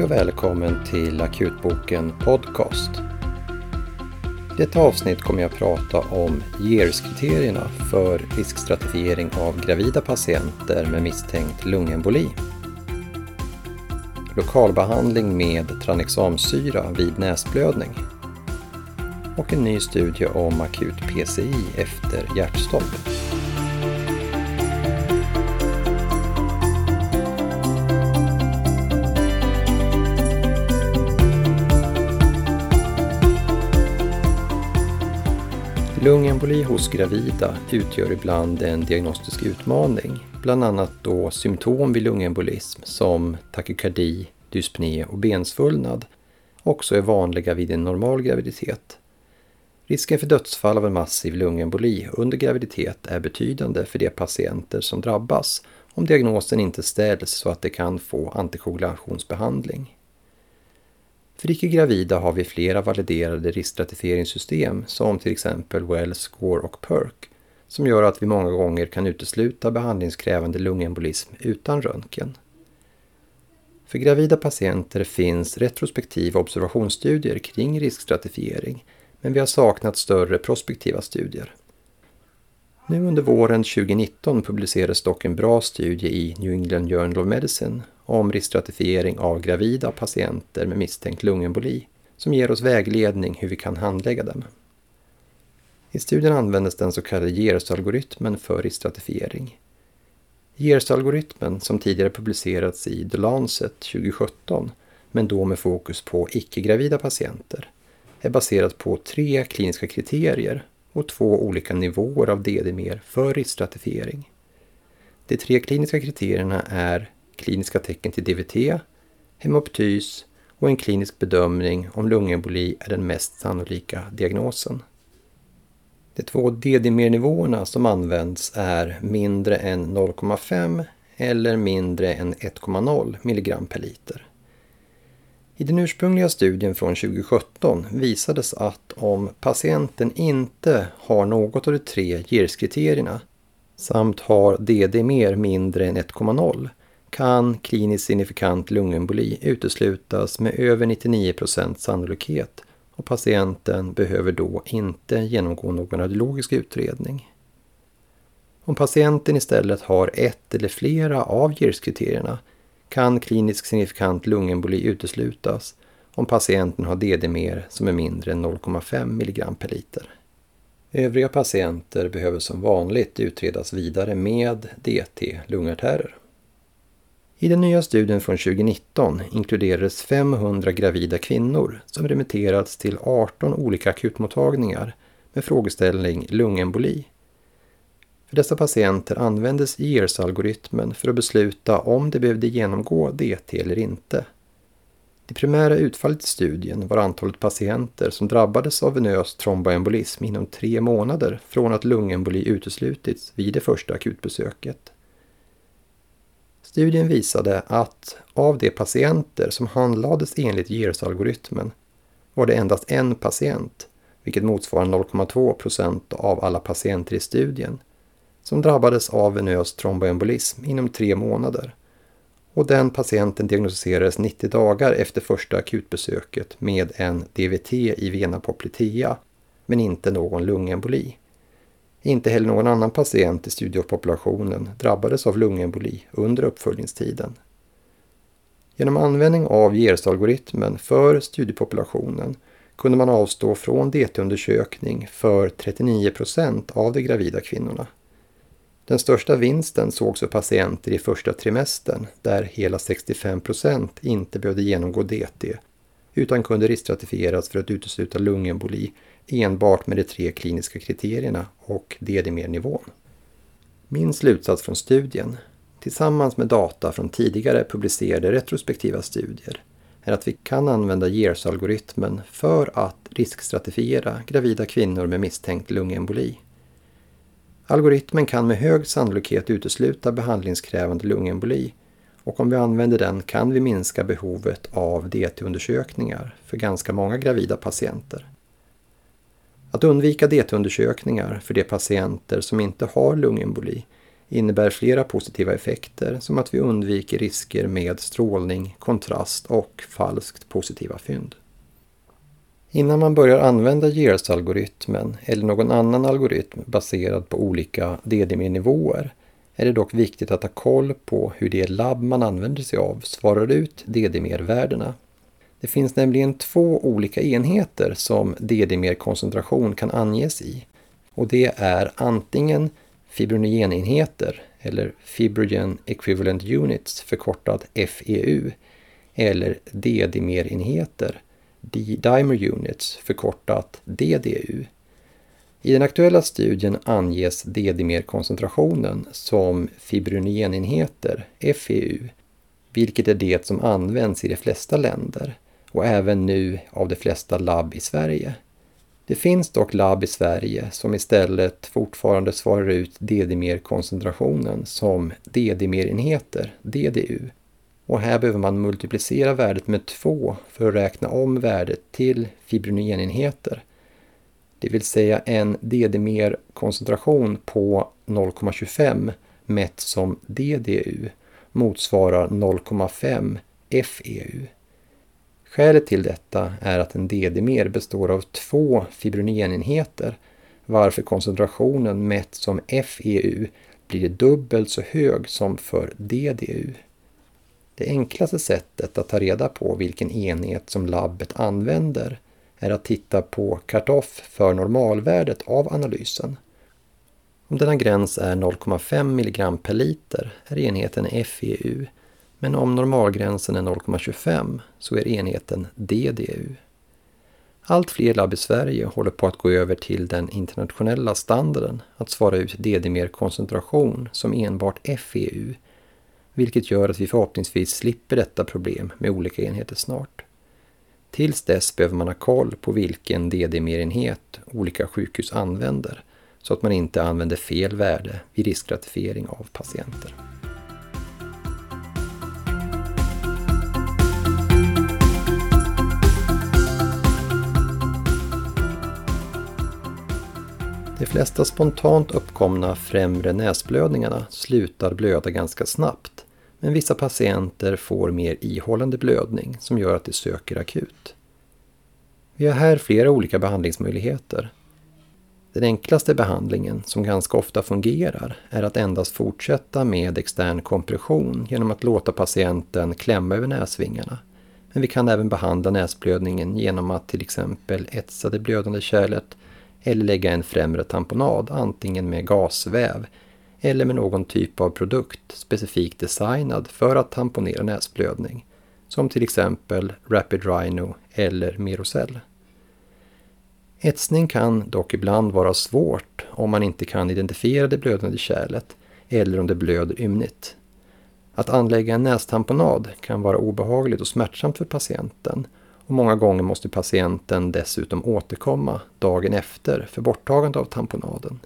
Hej och välkommen till Akutboken Podcast. I detta avsnitt kommer jag att prata om GERS-kriterierna för riskstratifiering av gravida patienter med misstänkt lungemboli. Lokalbehandling med tranexamsyra vid näsblödning. Och en ny studie om akut PCI efter hjärtstopp. Lungemboli hos gravida utgör ibland en diagnostisk utmaning, bland annat då symptom vid lungembolism som takykardi, dyspné och bensvullnad också är vanliga vid en normal graviditet. Risken för dödsfall av en massiv lungemboli under graviditet är betydande för de patienter som drabbas om diagnosen inte ställs så att de kan få antikoagulationsbehandling. För icke-gravida har vi flera validerade riskstratifieringssystem som till exempel Well, Score och PERK som gör att vi många gånger kan utesluta behandlingskrävande lungembolism utan röntgen. För gravida patienter finns retrospektiva observationsstudier kring riskstratifiering men vi har saknat större prospektiva studier. Nu under våren 2019 publicerades dock en bra studie i New England Journal of Medicine om riskstratifiering av gravida patienter med misstänkt lungemboli som ger oss vägledning hur vi kan handlägga dem. I studien användes den så kallade GERS-algoritmen för riskstratifiering. GERS-algoritmen, som tidigare publicerats i The Lancet 2017, men då med fokus på icke-gravida patienter, är baserad på tre kliniska kriterier och två olika nivåer av DDMER för riskstratifiering. De tre kliniska kriterierna är kliniska tecken till DVT, hemoptys och en klinisk bedömning om lungemboli är den mest sannolika diagnosen. De två DD-nivåerna som används är mindre än 0,5 eller mindre än 1,0 mg per liter. I den ursprungliga studien från 2017 visades att om patienten inte har något av de tre GIRS-kriterierna samt har DD mer mindre än 1,0 kan kliniskt signifikant lungemboli uteslutas med över 99% sannolikhet och patienten behöver då inte genomgå någon radiologisk utredning. Om patienten istället har ett eller flera av GIRS-kriterierna kan kliniskt signifikant lungemboli uteslutas om patienten har DD-mer som är mindre än 0,5 mg per liter. Övriga patienter behöver som vanligt utredas vidare med DT lungartärer. I den nya studien från 2019 inkluderades 500 gravida kvinnor som remitterats till 18 olika akutmottagningar med frågeställning lungemboli. För dessa patienter användes GERS-algoritmen för att besluta om de behövde genomgå DT eller inte. Det primära utfallet i studien var antalet patienter som drabbades av venös tromboembolism inom tre månader från att lungemboli uteslutits vid det första akutbesöket. Studien visade att av de patienter som handlades enligt GERS-algoritmen var det endast en patient, vilket motsvarar 0,2 procent av alla patienter i studien, som drabbades av venös tromboembolism inom tre månader. Och den patienten diagnostiserades 90 dagar efter första akutbesöket med en DVT i vena poplitea, men inte någon lungemboli. Inte heller någon annan patient i studiepopulationen drabbades av lungemboli under uppföljningstiden. Genom användning av GERS-algoritmen för studiepopulationen kunde man avstå från DT-undersökning för 39 procent av de gravida kvinnorna. Den största vinsten sågs för patienter i första trimestern där hela 65 procent inte behövde genomgå DT utan kunde riskstratifieras för att utesluta lungemboli enbart med de tre kliniska kriterierna och DDMER-nivån. Min slutsats från studien, tillsammans med data från tidigare publicerade retrospektiva studier, är att vi kan använda GERS-algoritmen för att riskstratifiera gravida kvinnor med misstänkt lungemboli. Algoritmen kan med hög sannolikhet utesluta behandlingskrävande lungemboli och om vi använder den kan vi minska behovet av DT-undersökningar för ganska många gravida patienter. Att undvika DT-undersökningar för de patienter som inte har lungemboli innebär flera positiva effekter som att vi undviker risker med strålning, kontrast och falskt positiva fynd. Innan man börjar använda GERS-algoritmen eller någon annan algoritm baserad på olika DDME-nivåer är det dock viktigt att ha koll på hur det labb man använder sig av svarar ut DDME-värdena. Det finns nämligen två olika enheter som DDMER-koncentration kan anges i. Och det är antingen fibrinogenenheter eller Fibrogen Equivalent Units förkortad FEU eller D-dimerenheter D-dimer units förkortat DDU. I den aktuella studien anges D-dimerkoncentrationen som fibrinogenenheter, FEU, vilket är det som används i de flesta länder och även nu av de flesta labb i Sverige. Det finns dock labb i Sverige som istället fortfarande svarar ut DDMER-koncentrationen som DDMER-enheter, DDU. Och här behöver man multiplicera värdet med 2 för att räkna om värdet till fibrinogenenheter. Det vill säga en DDMER-koncentration på 0,25 mätt som DDU motsvarar 0,5 FEU. Skälet till detta är att en D-dimer består av två fibrinogenenheter varför koncentrationen mätt som FEU blir dubbelt så hög som för DDU. Det enklaste sättet att ta reda på vilken enhet som labbet använder är att titta på cut-off för normalvärdet av analysen. Om denna gräns är 0,5 mg per liter är enheten FEU men om normalgränsen är 0,25 så är enheten DDU. Allt fler labb i Sverige håller på att gå över till den internationella standarden att svara ut DD-mer-koncentration som enbart FEU, vilket gör att vi förhoppningsvis slipper detta problem med olika enheter snart. Tills dess behöver man ha koll på vilken DD-mer-enhet olika sjukhus använder så att man inte använder fel värde vid riskgratifiering av patienter. De flesta spontant uppkomna främre näsblödningarna slutar blöda ganska snabbt, men vissa patienter får mer ihållande blödning som gör att de söker akut. Vi har här flera olika behandlingsmöjligheter. Den enklaste behandlingen, som ganska ofta fungerar, är att endast fortsätta med extern kompression genom att låta patienten klämma över näsvingarna. Men vi kan även behandla näsblödningen genom att till exempel etsa det blödande kärlet eller lägga en främre tamponad antingen med gasväv eller med någon typ av produkt specifikt designad för att tamponera näsblödning, som till exempel Rapid Rhino eller Merocell. Etsning kan dock ibland vara svårt om man inte kan identifiera det blödande kärlet eller om det blöder ymnigt. Att anlägga en nästamponad kan vara obehagligt och smärtsamt för patienten och många gånger måste patienten dessutom återkomma dagen efter för borttagande av tamponaden.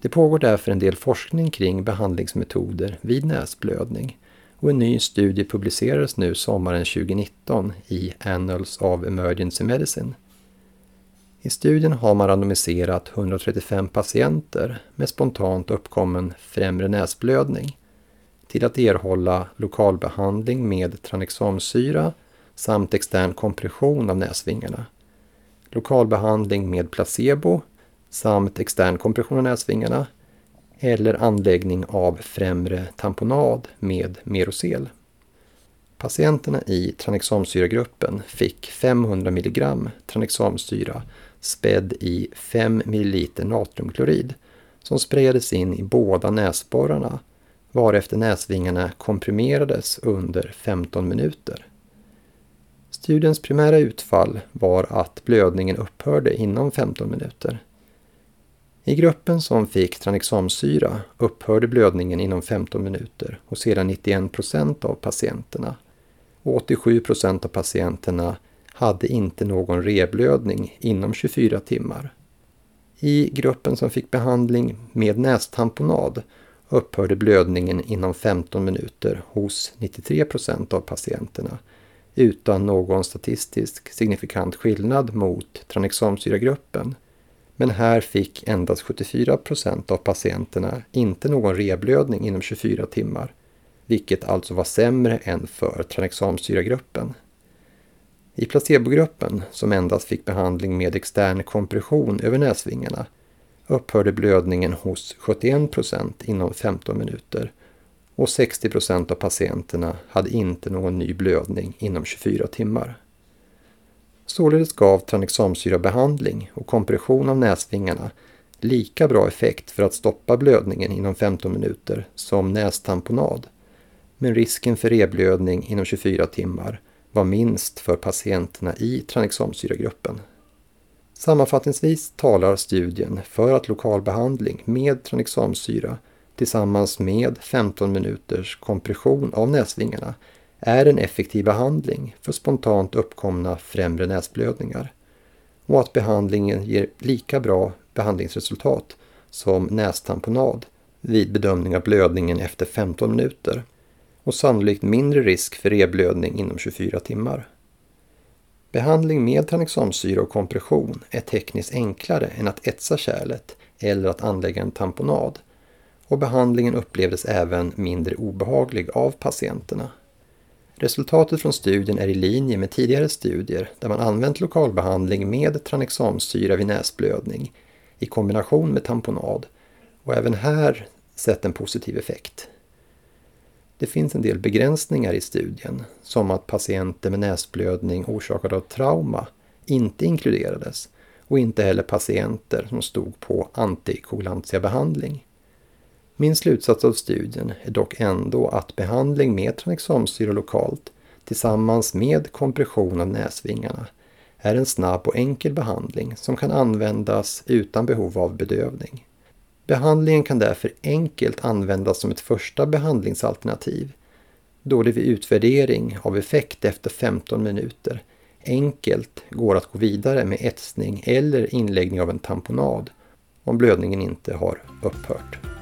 Det pågår därför en del forskning kring behandlingsmetoder vid näsblödning och en ny studie publicerades nu sommaren 2019 i Annals of Emergency Medicine. I studien har man randomiserat 135 patienter med spontant uppkommen främre näsblödning till att erhålla lokalbehandling med tranexamsyra samt extern kompression av näsvingarna. Lokalbehandling med placebo samt extern kompression av näsvingarna eller anläggning av främre tamponad med Merosel. Patienterna i tranexamsyragruppen fick 500 mg tranexamsyra spädd i 5 ml natriumklorid som sprayades in i båda näsborrarna varefter näsvingarna komprimerades under 15 minuter. Studiens primära utfall var att blödningen upphörde inom 15 minuter. I gruppen som fick tranexamsyra upphörde blödningen inom 15 minuter hos hela 91 procent av patienterna. Och 87 procent av patienterna hade inte någon reblödning inom 24 timmar. I gruppen som fick behandling med nästamponad upphörde blödningen inom 15 minuter hos 93 procent av patienterna utan någon statistisk signifikant skillnad mot tranexamsyragruppen. Men här fick endast 74 procent av patienterna inte någon reblödning inom 24 timmar, vilket alltså var sämre än för tranexamsyragruppen. I placebogruppen, som endast fick behandling med extern kompression över näsvingarna, upphörde blödningen hos 71 procent inom 15 minuter och 60 procent av patienterna hade inte någon ny blödning inom 24 timmar. Således gav tranexamsyrabehandling och kompression av näsvingarna lika bra effekt för att stoppa blödningen inom 15 minuter som nästamponad. Men risken för reblödning inom 24 timmar var minst för patienterna i tranexamsyragruppen. Sammanfattningsvis talar studien för att lokalbehandling med tranexamsyra tillsammans med 15 minuters kompression av näsvingarna är en effektiv behandling för spontant uppkomna främre näsblödningar och att behandlingen ger lika bra behandlingsresultat som nästamponad vid bedömning av blödningen efter 15 minuter och sannolikt mindre risk för reblödning inom 24 timmar. Behandling med tranexamsyra och kompression är tekniskt enklare än att etsa kärlet eller att anlägga en tamponad och behandlingen upplevdes även mindre obehaglig av patienterna. Resultatet från studien är i linje med tidigare studier där man använt lokalbehandling med tranexamsyra vid näsblödning i kombination med tamponad och även här sett en positiv effekt. Det finns en del begränsningar i studien, som att patienter med näsblödning orsakad av trauma inte inkluderades och inte heller patienter som stod på antikoagulantiabehandling. Min slutsats av studien är dock ändå att behandling med tranexamsyra lokalt tillsammans med kompression av näsvingarna är en snabb och enkel behandling som kan användas utan behov av bedövning. Behandlingen kan därför enkelt användas som ett första behandlingsalternativ då det vid utvärdering av effekt efter 15 minuter enkelt går att gå vidare med etsning eller inläggning av en tamponad om blödningen inte har upphört.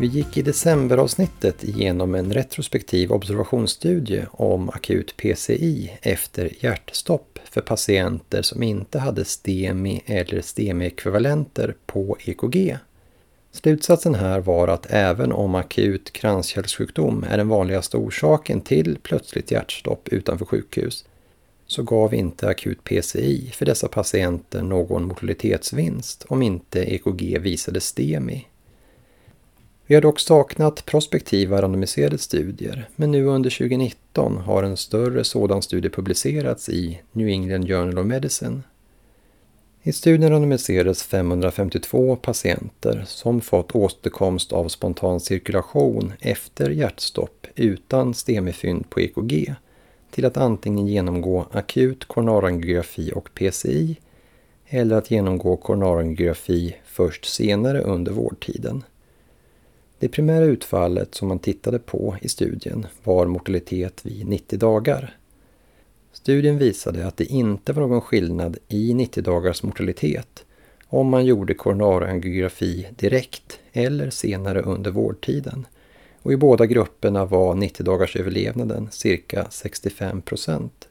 Vi gick i decemberavsnittet igenom en retrospektiv observationsstudie om akut PCI efter hjärtstopp för patienter som inte hade STEMI eller STEMI-ekvivalenter på EKG. Slutsatsen här var att även om akut kranskärlssjukdom är den vanligaste orsaken till plötsligt hjärtstopp utanför sjukhus så gav inte akut PCI för dessa patienter någon mortalitetsvinst om inte EKG visade STEMI. Vi har dock saknat prospektiva randomiserade studier, men nu under 2019 har en större sådan studie publicerats i New England Journal of Medicine. I studien randomiserades 552 patienter som fått återkomst av spontan cirkulation efter hjärtstopp utan stemifynd på EKG till att antingen genomgå akut koronarangiografi och PCI eller att genomgå koronarangiografi först senare under vårdtiden. Det primära utfallet som man tittade på i studien var mortalitet vid 90 dagar. Studien visade att det inte var någon skillnad i 90 dagars mortalitet om man gjorde koronarangiografi direkt eller senare under vårdtiden. Och I båda grupperna var 90 dagars överlevnaden cirka 65 procent.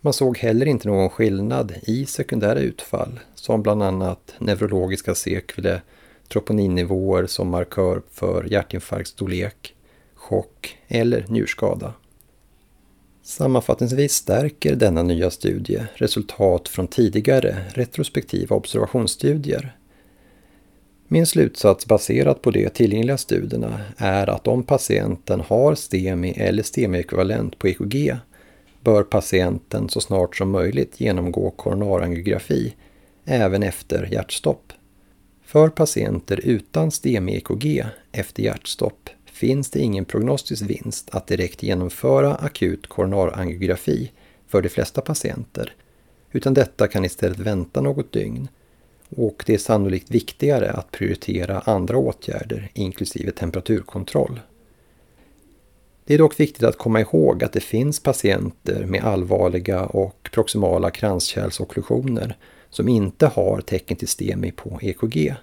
Man såg heller inte någon skillnad i sekundära utfall som bland annat neurologiska sekvler troponinnivåer som markör för hjärtinfarktstorlek, chock eller njurskada. Sammanfattningsvis stärker denna nya studie resultat från tidigare retrospektiva observationsstudier. Min slutsats baserat på de tillgängliga studierna är att om patienten har STEMI eller STEMI-ekvivalent på EKG bör patienten så snart som möjligt genomgå koronarangiografi även efter hjärtstopp. För patienter utan STEMI-EKG efter hjärtstopp finns det ingen prognostisk vinst att direkt genomföra akut koronarangiografi för de flesta patienter, utan detta kan istället vänta något dygn och det är sannolikt viktigare att prioritera andra åtgärder, inklusive temperaturkontroll. Det är dock viktigt att komma ihåg att det finns patienter med allvarliga och proximala kranskärlsokklusioner som inte har tecken till STEMI på EKG.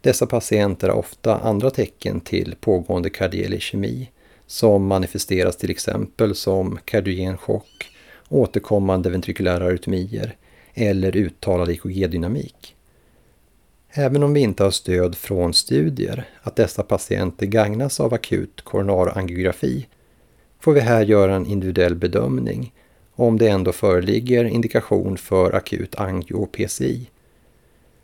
Dessa patienter har ofta andra tecken till pågående kardiell ischemi som manifesteras till exempel som kardiogen chock, återkommande ventrikulära arytmier eller uttalad EKG-dynamik. Även om vi inte har stöd från studier att dessa patienter gagnas av akut koronarangiografi får vi här göra en individuell bedömning om det ändå föreligger indikation för akut angio-PCI.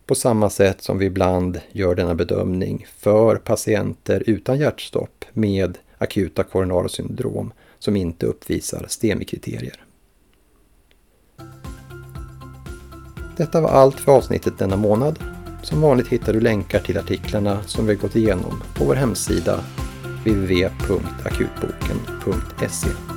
På samma sätt som vi ibland gör denna bedömning för patienter utan hjärtstopp med akuta koronarsyndrom som inte uppvisar STEMI-kriterier. Detta var allt för avsnittet denna månad. Som vanligt hittar du länkar till artiklarna som vi gått igenom på vår hemsida www.akutboken.se